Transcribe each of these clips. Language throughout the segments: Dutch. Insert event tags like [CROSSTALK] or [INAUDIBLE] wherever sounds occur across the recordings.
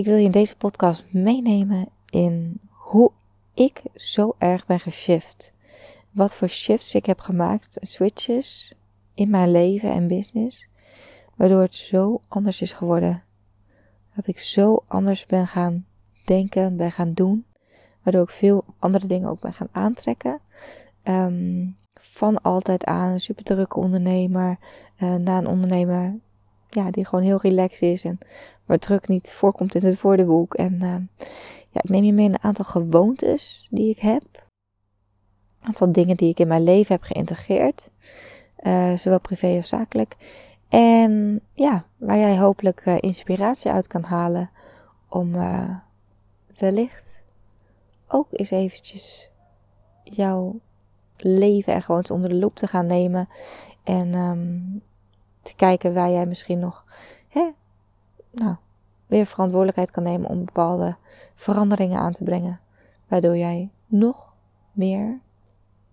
Ik wil je in deze podcast meenemen in hoe ik zo erg ben geshift. Wat voor shifts ik heb gemaakt, switches in mijn leven en business, waardoor het zo anders is geworden. Dat ik zo anders ben gaan denken, ben gaan doen, waardoor ik veel andere dingen ook ben gaan aantrekken. Ehm, van altijd aan een super drukke ondernemer, uh, naar een ondernemer ja, die gewoon heel relaxed is en waar druk niet voorkomt in het woordenboek. En uh, ja, ik neem je mee in een aantal gewoontes die ik heb. Een aantal dingen die ik in mijn leven heb geïntegreerd. Uh, zowel privé als zakelijk. En ja, waar jij hopelijk uh, inspiratie uit kan halen om wellicht ook eens eventjes jouw leven en gewoon onder de loep te gaan nemen. En um, te kijken waar jij misschien nog hè, nou, weer verantwoordelijkheid kan nemen om bepaalde veranderingen aan te brengen. Waardoor jij nog meer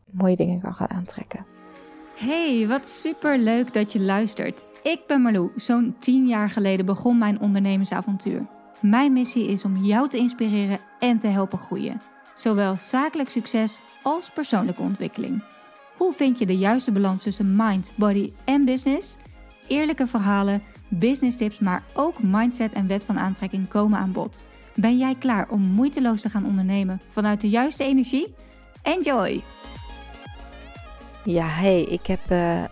mooie dingen kan gaan aantrekken. Hey, wat super leuk dat je luistert. Ik ben Marlou. Zo'n 10 jaar geleden begon mijn ondernemersavontuur. Mijn missie is om jou te inspireren en te helpen groeien. Zowel zakelijk succes als persoonlijke ontwikkeling. Hoe vind je de juiste balans tussen mind, body en business? Eerlijke verhalen, business tips, maar ook mindset en wet van aantrekking komen aan bod. Ben jij klaar om moeiteloos te gaan ondernemen vanuit de juiste energie? Enjoy! Ja, hey, ik heb uh,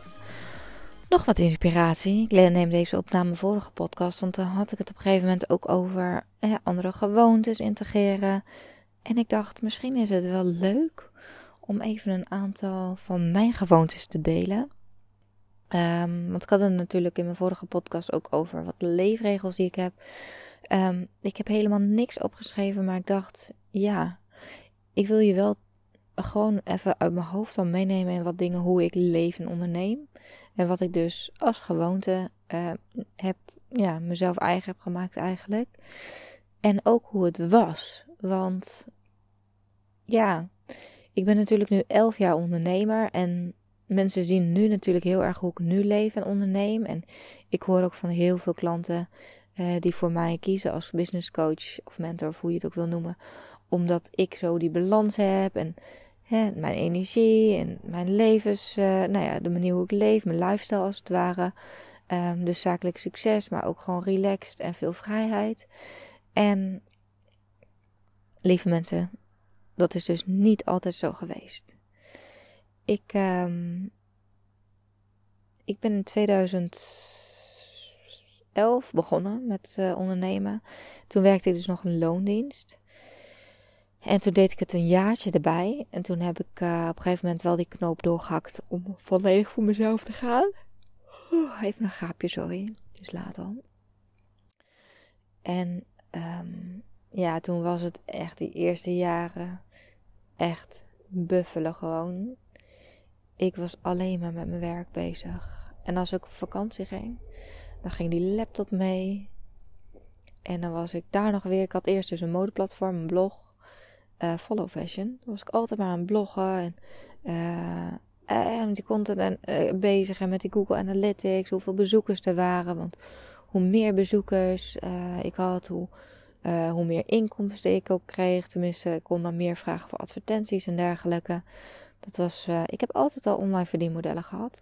nog wat inspiratie. Ik neem deze op na mijn vorige podcast, want dan had ik het op een gegeven moment ook over eh, andere gewoontes integreren. En ik dacht, misschien is het wel leuk om even een aantal van mijn gewoontes te delen. Um, want ik had het natuurlijk in mijn vorige podcast ook over wat leefregels die ik heb. Um, ik heb helemaal niks opgeschreven, maar ik dacht, ja, ik wil je wel gewoon even uit mijn hoofd dan meenemen in wat dingen, hoe ik leef en onderneem. En wat ik dus als gewoonte uh, heb, ja, mezelf eigen heb gemaakt eigenlijk. En ook hoe het was. Want ja, ik ben natuurlijk nu elf jaar ondernemer en mensen zien nu natuurlijk heel erg hoe ik nu leef en onderneem. En ik hoor ook van heel veel klanten uh, die voor mij kiezen als business coach of mentor, of hoe je het ook wil noemen. Omdat ik zo die balans heb en hè, mijn energie en mijn levens, uh, nou ja, de manier hoe ik leef, mijn lifestyle als het ware. Um, dus zakelijk succes, maar ook gewoon relaxed en veel vrijheid. En lieve mensen, dat is dus niet altijd zo geweest. Ik, um, ik ben in 2011 begonnen met uh, ondernemen. Toen werkte ik dus nog een loondienst. En toen deed ik het een jaartje erbij. En toen heb ik uh, op een gegeven moment wel die knoop doorgehakt om volledig voor mezelf te gaan. Oeh, even een gaapje, sorry. Het is laat al. En um, ja, toen was het echt die eerste jaren echt buffelen gewoon. Ik was alleen maar met mijn werk bezig. En als ik op vakantie ging, dan ging die laptop mee. En dan was ik daar nog weer. Ik had eerst dus een modeplatform, een blog. Uh, Follow Fashion. Dan was ik altijd maar aan het bloggen. En, en met die content en, bezig. En met die Google Analytics. Hoeveel bezoekers er waren. Want hoe meer bezoekers ik had, hoe, hoe meer inkomsten ik ook kreeg. Tenminste, ik kon dan meer vragen voor advertenties en dergelijke. Dat was, uh, ik heb altijd al online verdienmodellen gehad.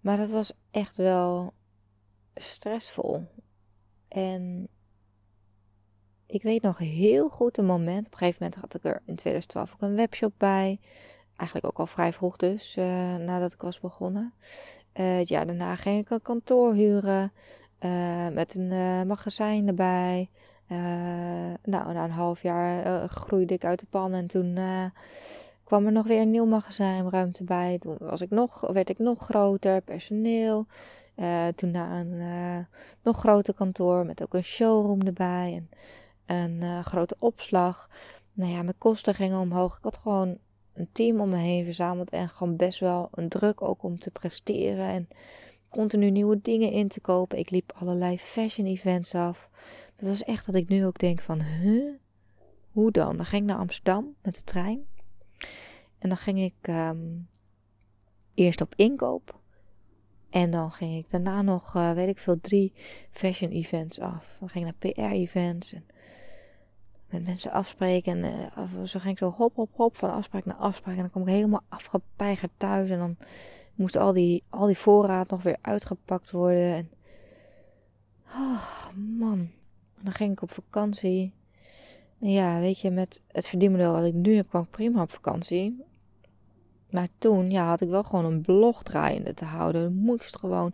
Maar dat was echt wel stressvol. En ik weet nog heel goed een moment. Op een gegeven moment had ik er in 2012 ook een webshop bij. Eigenlijk ook al vrij vroeg dus, uh, nadat ik was begonnen. Uh, het jaar daarna ging ik een kantoor huren. met een magazijn erbij. nou, na een half jaar groeide ik uit de pan. En toen kwam er nog weer een nieuw magazijnruimte bij. Toen was ik nog, werd ik nog groter, personeel. Uh, toen naar een uh, nog groter kantoor met ook een showroom erbij en een uh, grote opslag. Nou ja, mijn kosten gingen omhoog. Ik had gewoon een team om me heen verzameld en gewoon best wel een druk ook om te presteren en continu nieuwe dingen in te kopen. Ik liep allerlei fashion events af. Dat was echt dat ik nu ook denk van, huh? Hoe dan? Dan ging ik naar Amsterdam met de trein. En dan ging ik um, eerst op inkoop. En dan ging ik daarna nog, uh, weet ik veel, drie fashion events af. Dan ging ik naar PR-events en met mensen afspreken. En uh, zo ging ik zo hop, hop, hop van afspraak naar afspraak. En dan kom ik helemaal afgepeigerd thuis. En dan moest al die, al die voorraad nog weer uitgepakt worden. En, oh, man. En dan ging ik op vakantie. Ja, weet je, met het verdienmodel wat ik nu heb, kwam ik prima op vakantie. Maar toen ja, had ik wel gewoon een blog draaiende te houden. Moest gewoon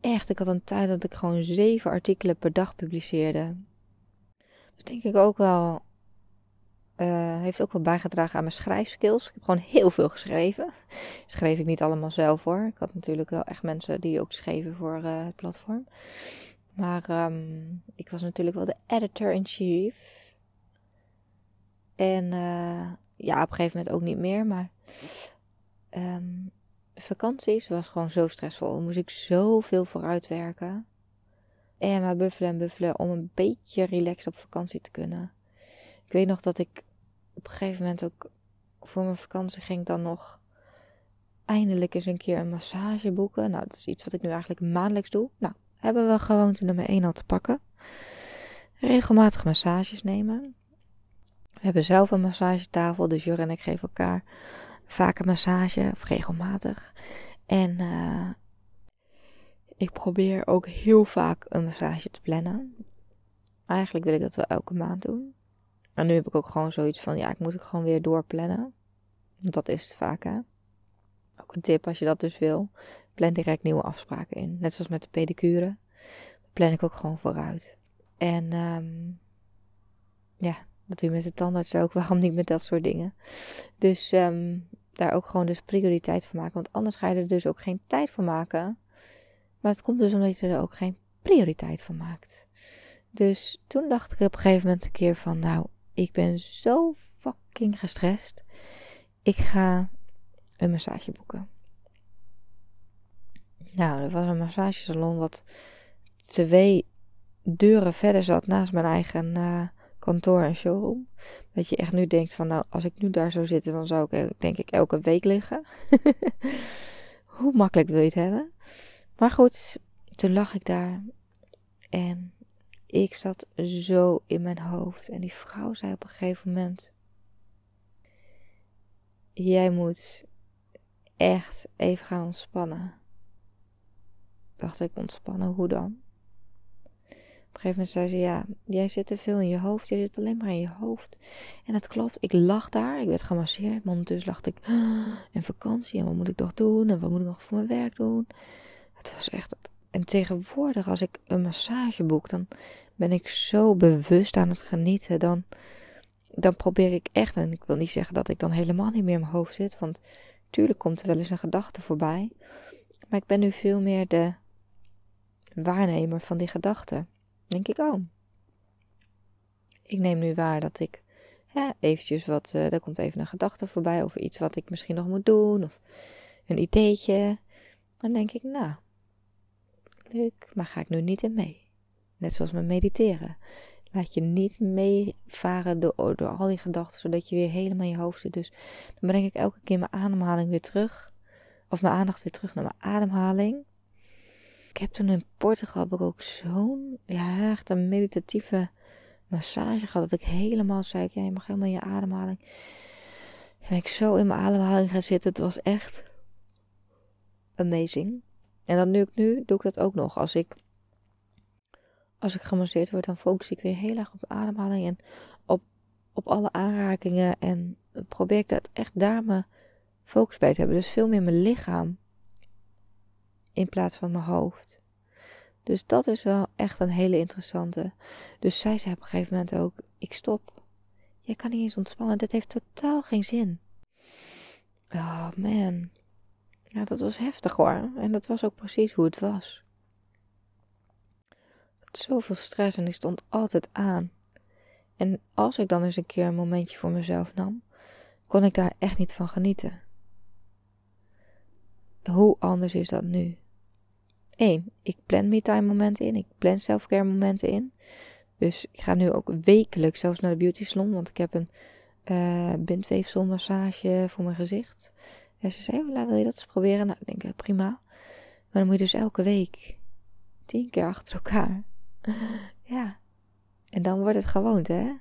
echt. Ik had een tijd dat ik gewoon zeven artikelen per dag publiceerde. Dus denk ik ook wel. Uh, heeft ook wel bijgedragen aan mijn schrijfskills. Ik heb gewoon heel veel geschreven. [LAUGHS] Schreef ik niet allemaal zelf hoor. Ik had natuurlijk wel echt mensen die ook schreven voor uh, het platform. Maar um, ik was natuurlijk wel de editor-in-chief. En uh, ja, op een gegeven moment ook niet meer. Maar um, vakanties was gewoon zo stressvol. Dan moest ik zoveel vooruitwerken. En maar buffelen en buffelen om een beetje relaxed op vakantie te kunnen. Ik weet nog dat ik op een gegeven moment ook voor mijn vakantie ging dan nog eindelijk eens een keer een massage boeken. Nou, dat is iets wat ik nu eigenlijk maandelijks doe. Nou, hebben we gewoonte nummer 1 al te pakken. Regelmatig massages nemen. We hebben zelf een massagetafel, dus Jur en ik geven elkaar vaak een massage, of regelmatig. En uh, ik probeer ook heel vaak een massage te plannen. Eigenlijk wil ik dat wel elke maand doen. Maar nu heb ik ook gewoon zoiets van, ja, ik moet ook gewoon weer doorplannen. Want dat is het vaak, hè. Ook een tip als je dat dus wil. Plan direct nieuwe afspraken in. Net zoals met de pedicure. plan ik ook gewoon vooruit. En um, ja, dat je met de tandarts ook. Waarom niet met dat soort dingen? Dus um, daar ook gewoon dus prioriteit voor maken. Want anders ga je er dus ook geen tijd voor maken. Maar het komt dus omdat je er ook geen prioriteit van maakt. Dus toen dacht ik op een gegeven moment een keer van, nou, ik ben zo fucking gestrest. Ik ga een massage boeken. Nou, er was een massagesalon wat twee deuren verder zat naast mijn eigen uh, kantoor en showroom. Dat je echt nu denkt van nou, als ik nu daar zou zitten, dan zou ik denk ik elke week liggen. [LAUGHS] Hoe makkelijk wil je het hebben? Maar goed, toen lag ik daar en ik zat zo in mijn hoofd. En die vrouw zei op een gegeven moment: Jij moet echt even gaan ontspannen. Dacht ik, ontspannen, hoe dan? Een gegeven moment zei ze: Ja, jij zit te veel in je hoofd. Jij zit alleen maar in je hoofd. En dat klopt. Ik lag daar. Ik werd gemasseerd. Maar ondertussen lag ik. En vakantie. En wat moet ik nog doen? En wat moet ik nog voor mijn werk doen? Het was echt. En tegenwoordig, als ik een massage boek, dan ben ik zo bewust aan het genieten. Dan, dan probeer ik echt. En ik wil niet zeggen dat ik dan helemaal niet meer in mijn hoofd zit. Want tuurlijk komt er wel eens een gedachte voorbij. Maar ik ben nu veel meer de waarnemer van die gedachten denk ik, oh, ik neem nu waar dat ik ja, eventjes wat, uh, er komt even een gedachte voorbij over iets wat ik misschien nog moet doen of een ideetje. Dan denk ik, nou, leuk, maar ga ik nu niet in mee. Net zoals met mediteren. Laat je niet meevaren door, door al die gedachten, zodat je weer helemaal in je hoofd zit. Dus dan breng ik elke keer mijn ademhaling weer terug. Of mijn aandacht weer terug naar mijn ademhaling. Ik heb toen in Portugal ook zo'n, ja, echt een meditatieve massage gehad. Dat ik helemaal zei, ja, je mag helemaal in je ademhaling. En ik zo in mijn ademhaling gaan zitten. Het was echt amazing. En dan nu ik nu, doe ik dat ook nog. Als ik, als ik gemasseerd word, dan focus ik weer heel erg op ademhaling. En op, op alle aanrakingen. En probeer ik dat echt daar mijn focus bij te hebben. Dus veel meer mijn lichaam in plaats van mijn hoofd. Dus dat is wel echt een hele interessante. Dus zij zei op een gegeven moment ook: Ik stop. Je kan niet eens ontspannen. Dit heeft totaal geen zin. Oh man. Ja, dat was heftig hoor. En dat was ook precies hoe het was. Zoveel stress en ik stond altijd aan. En als ik dan eens een keer een momentje voor mezelf nam, kon ik daar echt niet van genieten. Hoe anders is dat nu? 1. Ik plan me-time momenten in. Ik plan self-care momenten in. Dus ik ga nu ook wekelijks zelfs naar de beauty salon. Want ik heb een uh, bindweefselmassage, massage, massage, voor mijn gezicht. En ze zei, oh, wil je dat eens proberen? Nou, ik denk, prima. Maar dan moet je dus elke week tien keer achter elkaar. [LAUGHS] ja. En dan wordt het gewoonte, hè?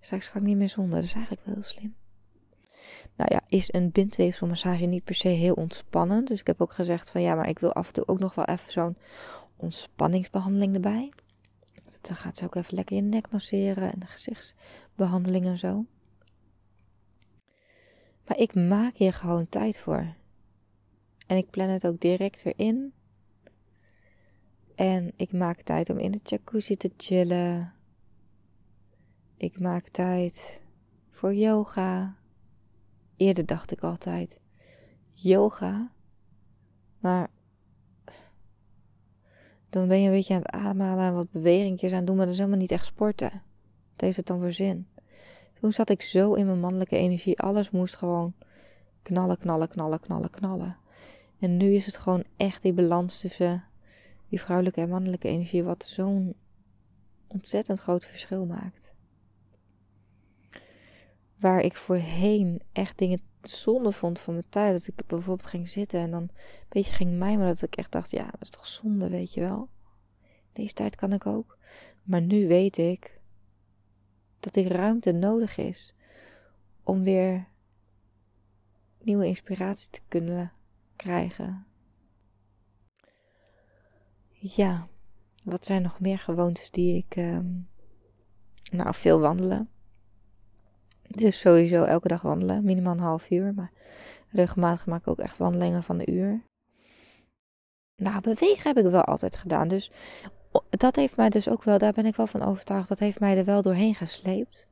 Straks ga ik niet meer zonder. Dat is eigenlijk wel heel slim. Nou ja, is een bindweefselmassage niet per se heel ontspannend. Dus ik heb ook gezegd van ja, maar ik wil af en toe ook nog wel even zo'n ontspanningsbehandeling erbij. Dan gaat ze ook even lekker je nek masseren en de gezichtsbehandeling en zo. Maar ik maak hier gewoon tijd voor. En ik plan het ook direct weer in. En ik maak tijd om in de jacuzzi te chillen. Ik maak tijd voor yoga. Eerder dacht ik altijd yoga. Maar dan ben je een beetje aan het ademhalen en wat bewegingjes aan doen, maar dat is helemaal niet echt sporten. Wat heeft het dan voor zin? Toen zat ik zo in mijn mannelijke energie. Alles moest gewoon knallen, knallen, knallen, knallen, knallen. En nu is het gewoon echt die balans tussen die vrouwelijke en mannelijke energie, wat zo'n ontzettend groot verschil maakt. Waar ik voorheen echt dingen zonde vond van mijn tijd. Dat ik bijvoorbeeld ging zitten en dan een beetje ging mijmeren. Dat ik echt dacht, ja, dat is toch zonde, weet je wel. Deze tijd kan ik ook. Maar nu weet ik dat die ruimte nodig is om weer nieuwe inspiratie te kunnen krijgen. Ja, wat zijn nog meer gewoontes die ik. Uh, nou, veel wandelen. Dus sowieso elke dag wandelen, minimaal een half uur. Maar regelmatig maak ik ook echt wandelingen van een uur. Nou, bewegen heb ik wel altijd gedaan. Dus dat heeft mij dus ook wel, daar ben ik wel van overtuigd, dat heeft mij er wel doorheen gesleept.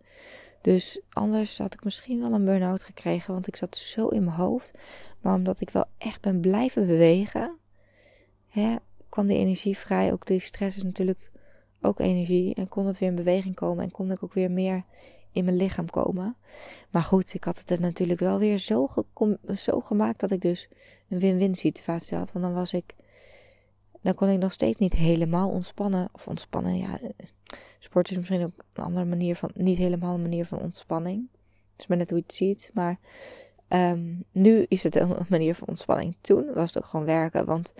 Dus anders had ik misschien wel een burn-out gekregen, want ik zat zo in mijn hoofd. Maar omdat ik wel echt ben blijven bewegen, hè, kwam die energie vrij. Ook die stress is natuurlijk ook energie. En kon het weer in beweging komen en kon ik ook weer meer in mijn lichaam komen. Maar goed, ik had het er natuurlijk wel weer zo, zo gemaakt dat ik dus een win-win situatie had. Want dan was ik dan kon ik nog steeds niet helemaal ontspannen. Of ontspannen, ja. Sport is misschien ook een andere manier van, niet helemaal een manier van ontspanning. Is maar net hoe je het ziet. Maar um, nu is het een manier van ontspanning. Toen was het ook gewoon werken. Want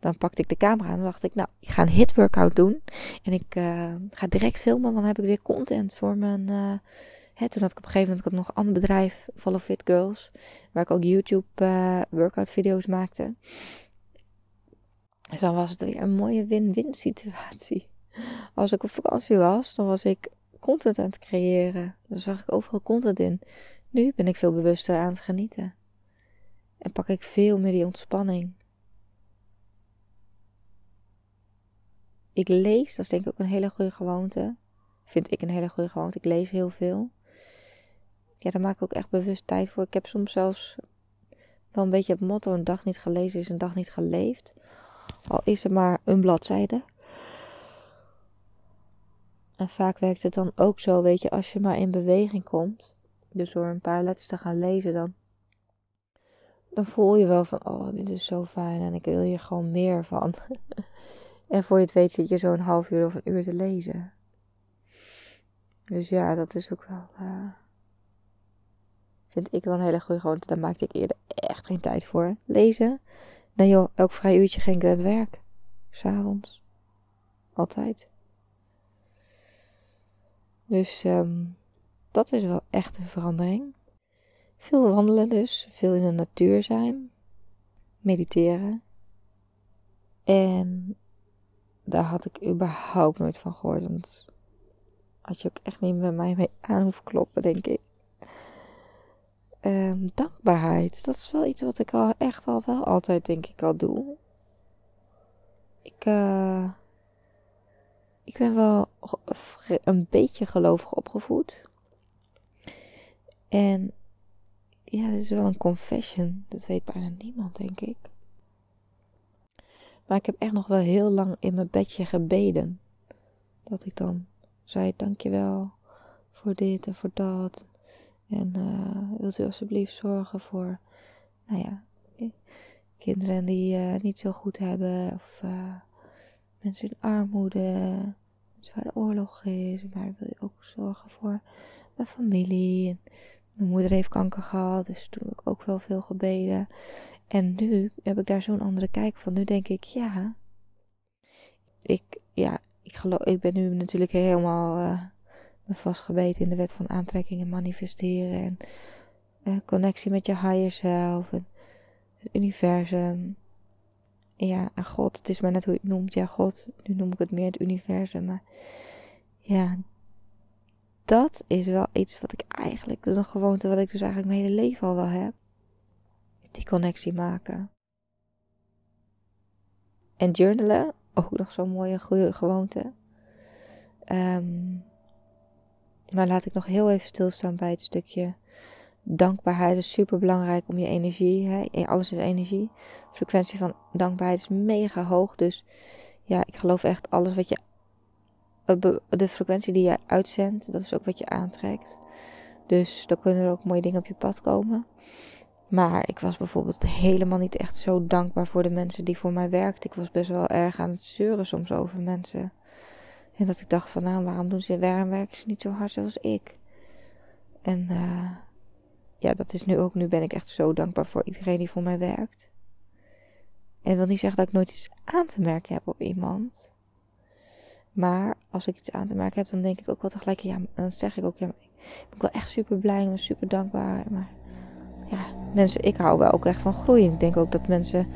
dan pakte ik de camera en dacht ik, nou, ik ga een hit workout doen. En ik uh, ga direct filmen, want dan heb ik weer content voor mijn... Uh, toen had ik op een gegeven moment ik nog een ander bedrijf, Follow Fit Girls. Waar ik ook YouTube uh, workout video's maakte. Dus dan was het weer een mooie win-win situatie. [LAUGHS] Als ik op vakantie was, dan was ik content aan het creëren. Dan zag ik overal content in. Nu ben ik veel bewuster aan het genieten. En pak ik veel meer die ontspanning. Ik lees, dat is denk ik ook een hele goede gewoonte. Vind ik een hele goede gewoonte. Ik lees heel veel. Ja, daar maak ik ook echt bewust tijd voor. Ik heb soms zelfs wel een beetje het motto: een dag niet gelezen is een dag niet geleefd. Al is er maar een bladzijde. En vaak werkt het dan ook zo, weet je, als je maar in beweging komt. Dus door een paar letters te gaan lezen, dan, dan voel je wel van, oh, dit is zo fijn en ik wil hier gewoon meer van. [LAUGHS] en voor je het weet zit je zo'n half uur of een uur te lezen. Dus ja, dat is ook wel, uh, vind ik wel een hele goede gewoonte. Daar maakte ik eerder echt geen tijd voor. Lezen, Nee joh, elk vrij uurtje ging ik aan het werk. S'avonds. Altijd. Dus um, dat is wel echt een verandering. Veel wandelen dus, veel in de natuur zijn, mediteren. En daar had ik überhaupt nooit van gehoord. Want had je ook echt niet met mij mee aan hoeven kloppen, denk ik. Um, dankbaarheid. Dat is wel iets wat ik al echt al wel altijd denk ik al doe. Ik, uh, ik ben wel een beetje gelovig opgevoed. En ja, dit is wel een confession. Dat weet bijna niemand, denk ik. Maar ik heb echt nog wel heel lang in mijn bedje gebeden. Dat ik dan zei: Dankjewel voor dit en voor dat. En uh, wilt u alsjeblieft zorgen voor, nou ja, kinderen die uh, niet zo goed hebben. Of mensen in armoede. Waar de oorlog is. Maar wil je ook zorgen voor mijn familie. En Mijn moeder heeft kanker gehad, dus toen heb ik ook wel veel gebeden. En nu heb ik daar zo'n andere kijk van. Nu denk ik, ja, ik, ja, ik, geloof, ik ben nu natuurlijk helemaal uh, vastgebeten in de wet van aantrekking en manifesteren. En uh, connectie met je higher self en het universum. ja, en God, het is maar net hoe je het noemt. Ja, God, nu noem ik het meer het universum. Maar ja, dat is wel iets wat ik eigenlijk, dus een gewoonte wat ik dus eigenlijk mijn hele leven al wel heb. Die connectie maken. En journalen, ook nog zo'n mooie goede gewoonte. Um, maar laat ik nog heel even stilstaan bij het stukje dankbaarheid. is super belangrijk om je energie, hè? alles is energie. De frequentie van dankbaarheid is mega hoog. Dus ja, ik geloof echt alles wat je de frequentie die je uitzendt, dat is ook wat je aantrekt. Dus dan kunnen er ook mooie dingen op je pad komen. Maar ik was bijvoorbeeld helemaal niet echt zo dankbaar voor de mensen die voor mij werkten. Ik was best wel erg aan het zeuren soms over mensen. En dat ik dacht van, nou, waarom doen ze, waarom werken ze niet zo hard zoals ik? En uh, ja, dat is nu ook, nu ben ik echt zo dankbaar voor iedereen die voor mij werkt. En wil niet zeggen dat ik nooit iets aan te merken heb op iemand. Maar als ik iets aan te merken heb, dan denk ik ook wel tegelijk, ja, dan zeg ik ook, ja, ik ben wel echt super blij en super dankbaar. Maar ja, mensen, ik hou wel ook echt van groeien. Ik denk ook dat mensen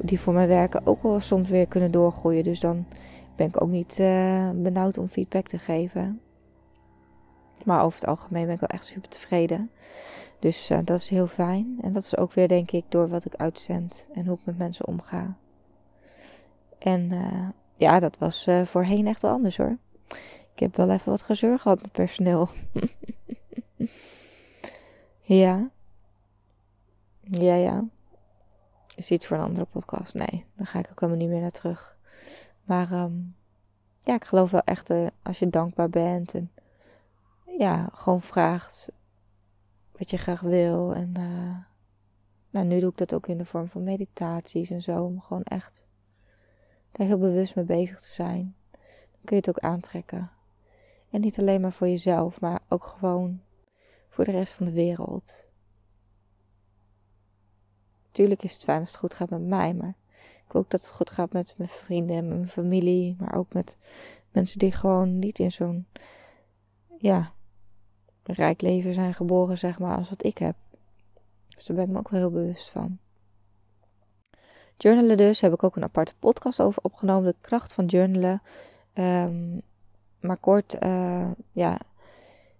die voor mij werken ook wel soms weer kunnen doorgroeien. Dus dan ben ik ook niet uh, benauwd om feedback te geven. Maar over het algemeen ben ik wel echt super tevreden. Dus uh, dat is heel fijn. En dat is ook weer, denk ik, door wat ik uitzend en hoe ik met mensen omga. En uh, ja, dat was uh, voorheen echt wel anders hoor. Ik heb wel even wat gezeur gehad met personeel. [LAUGHS] ja. Ja, ja. Is iets voor een andere podcast? Nee, dan ga ik ook helemaal niet meer naar terug. Maar um, ja, ik geloof wel echt uh, als je dankbaar bent en ja, gewoon vraagt wat je graag wil. En uh, nou, nu doe ik dat ook in de vorm van meditaties en zo. Om gewoon echt daar heel bewust mee bezig te zijn. Dan kun je het ook aantrekken. En niet alleen maar voor jezelf, maar ook gewoon voor de rest van de wereld. Tuurlijk is het fijn als het goed gaat met mij, maar ik wil ook dat het goed gaat met mijn vrienden en mijn familie, maar ook met mensen die gewoon niet in zo'n ja, rijk leven zijn geboren, zeg maar, als wat ik heb. Dus daar ben ik me ook wel heel bewust van. Journalen dus, heb ik ook een aparte podcast over opgenomen, de kracht van journalen. Um, maar kort, uh, ja,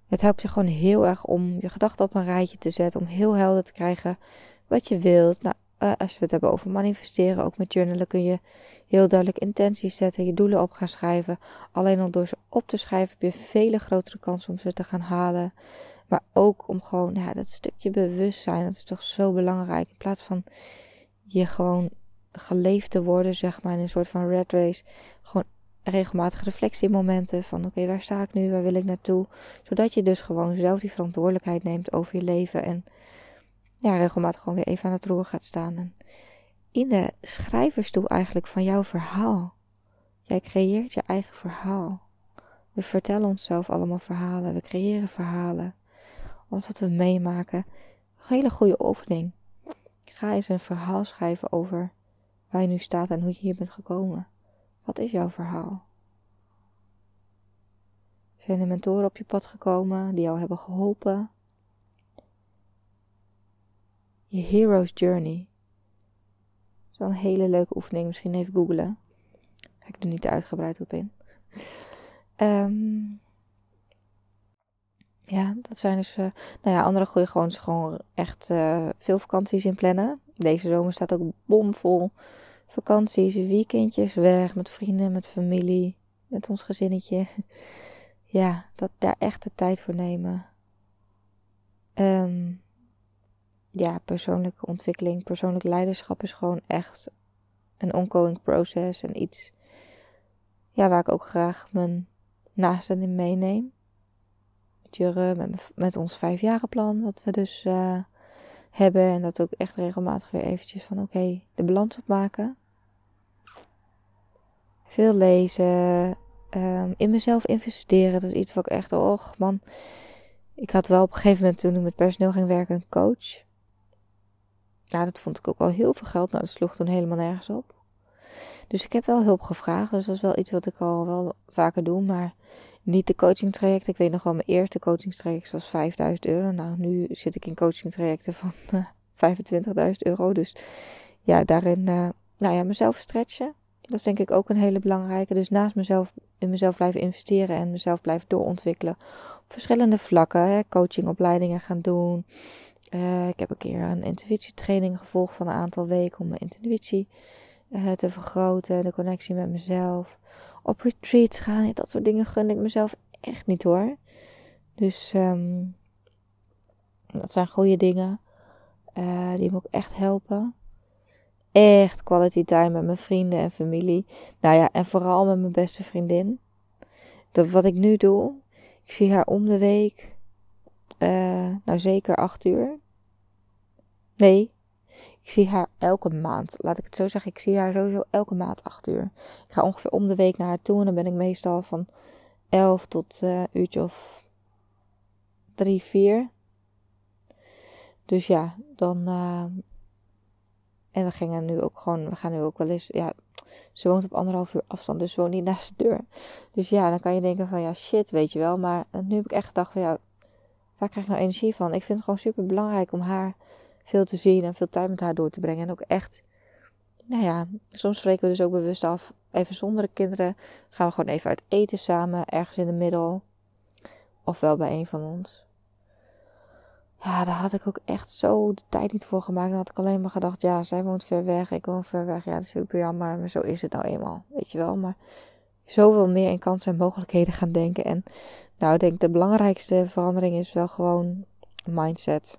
het helpt je gewoon heel erg om je gedachten op een rijtje te zetten, om heel helder te krijgen wat je wilt. Nou, uh, als we het hebben over manifesteren, ook met journalen kun je heel duidelijk intenties zetten, je doelen op gaan schrijven. Alleen al door ze op te schrijven heb je vele grotere kans om ze te gaan halen. Maar ook om gewoon, ja, dat stukje bewustzijn, dat is toch zo belangrijk. In plaats van je gewoon geleefd te worden, zeg maar, in een soort van red race. Gewoon regelmatige reflectiemomenten van oké, waar sta ik nu, waar wil ik naartoe? Zodat je dus gewoon zelf die verantwoordelijkheid neemt over je leven en ja, regelmatig gewoon weer even aan het roer gaat staan. En in de schrijversstoel eigenlijk van jouw verhaal. Jij creëert je eigen verhaal. We vertellen onszelf allemaal verhalen, we creëren verhalen. Alles wat we meemaken. Een hele goede oefening. Ga eens een verhaal schrijven over waar je nu staat en hoe je hier bent gekomen. Wat is jouw verhaal? Zijn er mentoren op je pad gekomen die jou hebben geholpen? Je hero's journey. Dat is wel een hele leuke oefening. Misschien even googlen. Ga ik er niet uitgebreid op in. Um, [LAUGHS] ja, dat zijn dus. Uh, nou ja, andere goede gewoon, gewoon echt uh, veel vakanties in plannen. Deze zomer staat ook bomvol vakanties, weekendjes weg met vrienden, met familie, met ons gezinnetje. [LAUGHS] Ja, dat daar echt de tijd voor nemen. Um, ja, persoonlijke ontwikkeling, persoonlijk leiderschap is gewoon echt een ongoing process en iets ja, waar ik ook graag mijn naasten in meeneem. Met Jurre, met, met ons vijfjarenplan, wat we dus uh, hebben. En dat ook echt regelmatig weer eventjes van oké, de balans opmaken. Veel lezen, um, in mezelf investeren. Dat is iets wat ik echt, och man, Ik had wel op een gegeven moment toen ik met personeel ging werken een coach. Ja, dat vond ik ook al heel veel geld. Nou, dat sloeg toen helemaal nergens op. Dus ik heb wel hulp gevraagd. Dus dat is wel iets wat ik al wel vaker doe. Maar niet de coaching traject. Ik weet nog wel, mijn eerste coaching traject was 5000 euro. Nou, nu zit ik in coaching trajecten van uh, 25.000 euro. Dus ja, daarin, uh, nou ja, mezelf stretchen. Dat is denk ik ook een hele belangrijke. Dus naast mezelf in mezelf blijven investeren en mezelf blijven doorontwikkelen. Op verschillende vlakken. Hè, coachingopleidingen gaan doen. Uh, ik heb een keer een intuïtietraining gevolgd van een aantal weken om mijn intuïtie uh, te vergroten. De connectie met mezelf. Op retreats gaan. Dat soort dingen gun ik mezelf echt niet hoor. Dus um, dat zijn goede dingen. Uh, die me ook echt helpen echt quality time met mijn vrienden en familie. Nou ja, en vooral met mijn beste vriendin. Dat wat ik nu doe, ik zie haar om de week, uh, nou zeker acht uur. Nee, ik zie haar elke maand. Laat ik het zo zeggen, ik zie haar sowieso elke maand acht uur. Ik ga ongeveer om de week naar haar toe en dan ben ik meestal van elf tot uh, uurtje of drie, vier. Dus ja, dan uh, en we gingen nu ook gewoon, we gaan nu ook wel eens, ja, ze woont op anderhalf uur afstand, dus ze woont niet naast de deur. Dus ja, dan kan je denken van, ja, shit, weet je wel. Maar nu heb ik echt gedacht van, ja, waar krijg ik nou energie van? Ik vind het gewoon super belangrijk om haar veel te zien en veel tijd met haar door te brengen. En ook echt, nou ja, soms spreken we dus ook bewust af, even zonder de kinderen. Gaan we gewoon even uit eten samen, ergens in de middel. Ofwel bij een van ons ja, daar had ik ook echt zo de tijd niet voor gemaakt. Dan had ik alleen maar gedacht, ja, zij woont ver weg, ik woon ver weg. Ja, dat is super jammer, maar zo is het nou eenmaal, weet je wel. Maar zoveel meer in kansen en mogelijkheden gaan denken. En nou, ik denk de belangrijkste verandering is wel gewoon mindset.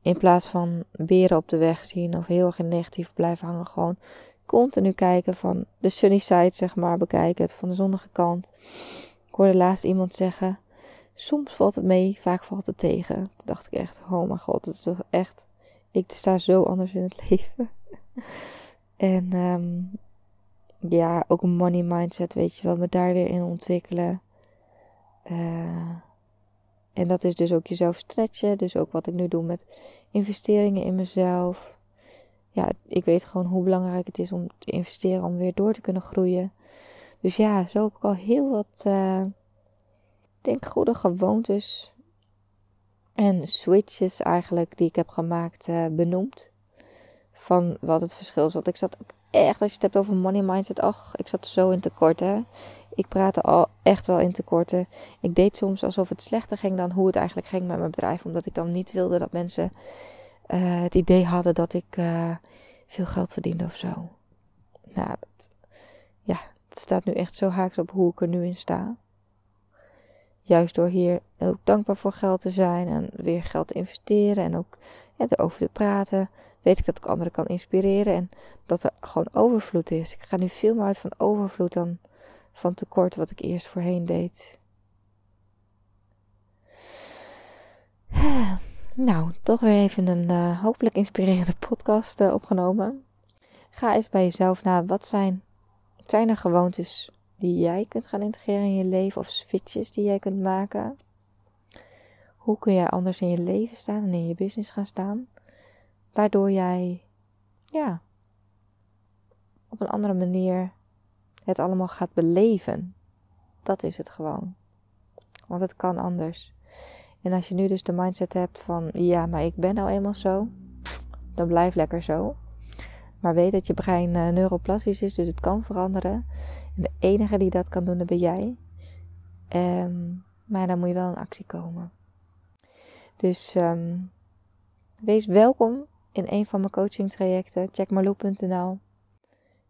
In plaats van beren op de weg zien of heel erg negatief blijven hangen, gewoon continu kijken van de sunny side, zeg maar, bekijken het van de zonnige kant. Ik hoorde laatst iemand zeggen Soms valt het mee, vaak valt het tegen. Toen dacht ik echt, oh mijn god, dat is toch echt... Ik sta zo anders in het [LAUGHS] leven. en um, ja, ook een money mindset, weet je wel, me daar weer in ontwikkelen. Uh, en dat is dus ook jezelf stretchen. Dus ook wat ik nu doe met investeringen in mezelf. Ja, ik weet gewoon hoe belangrijk het is om te investeren om weer door te kunnen groeien. Dus ja, zo heb ik al heel wat... Uh, denk goede gewoontes en switches eigenlijk die ik heb gemaakt uh, benoemd. Van wat het verschil is. Want ik zat ook echt, als je het hebt over money mindset, ach, ik zat zo in tekorten. Ik praatte al echt wel in tekorten. Ik deed soms alsof het slechter ging dan hoe het eigenlijk ging met mijn bedrijf. Omdat ik dan niet wilde dat mensen uh, het idee hadden dat ik uh, veel geld verdiende of zo. Nou, ja, het staat nu echt zo haaks op hoe ik er nu in sta. Juist door hier ook dankbaar voor geld te zijn en weer geld te investeren en ook erover te praten, weet ik dat ik anderen kan inspireren en dat er gewoon overvloed is. Ik ga nu veel meer uit van overvloed dan van tekort wat ik eerst voorheen deed. [SIGHS] Nou, toch weer even een uh, hopelijk inspirerende [LAUGHS] podcast uh, opgenomen. Ga eens bij jezelf na. Wat zijn, zijn er gewoontes die jij kunt gaan integreren in je leven of switches die jij kunt maken. Hoe kun jij anders in je leven staan en in je business gaan staan, waardoor jij, ja, op een andere manier het allemaal gaat beleven. Dat is het gewoon. Want het kan anders. En als je nu dus de mindset hebt van, ja, maar ik ben nou eenmaal zo, dan blijf lekker zo. Maar weet dat je brein uh, neuroplastisch is, dus het kan veranderen. De enige die dat kan doen, dat ben jij. Um, maar dan moet je wel in actie komen. Dus um, wees welkom in een van mijn coaching trajecten. Check marloe.nl.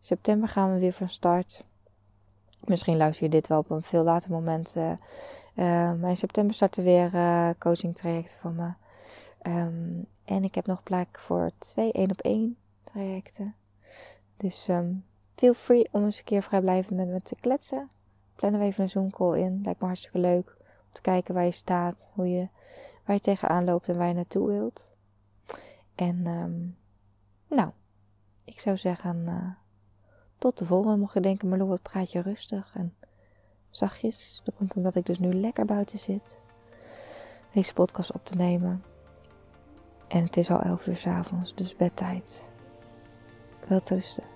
September gaan we weer van start. Misschien luister je dit wel op een veel later moment. Uh, uh, maar in september starten weer uh, coaching trajecten van me. Um, en ik heb nog plek voor twee één op één trajecten. Dus um, feel free om eens een keer vrijblijvend met me te kletsen. Plannen we even een Zoom call in. Lijkt me hartstikke leuk om te kijken waar je staat, hoe je, waar je tegenaan loopt en waar je naartoe wilt. En um, nou, ik zou zeggen, uh, tot de volgende. Mocht je denken, Marlo, wat praat je rustig en zachtjes. Dat komt omdat ik dus nu lekker buiten zit. Deze podcast op te nemen. En het is al 11 uur s avonds, dus bedtijd. Wel rusten.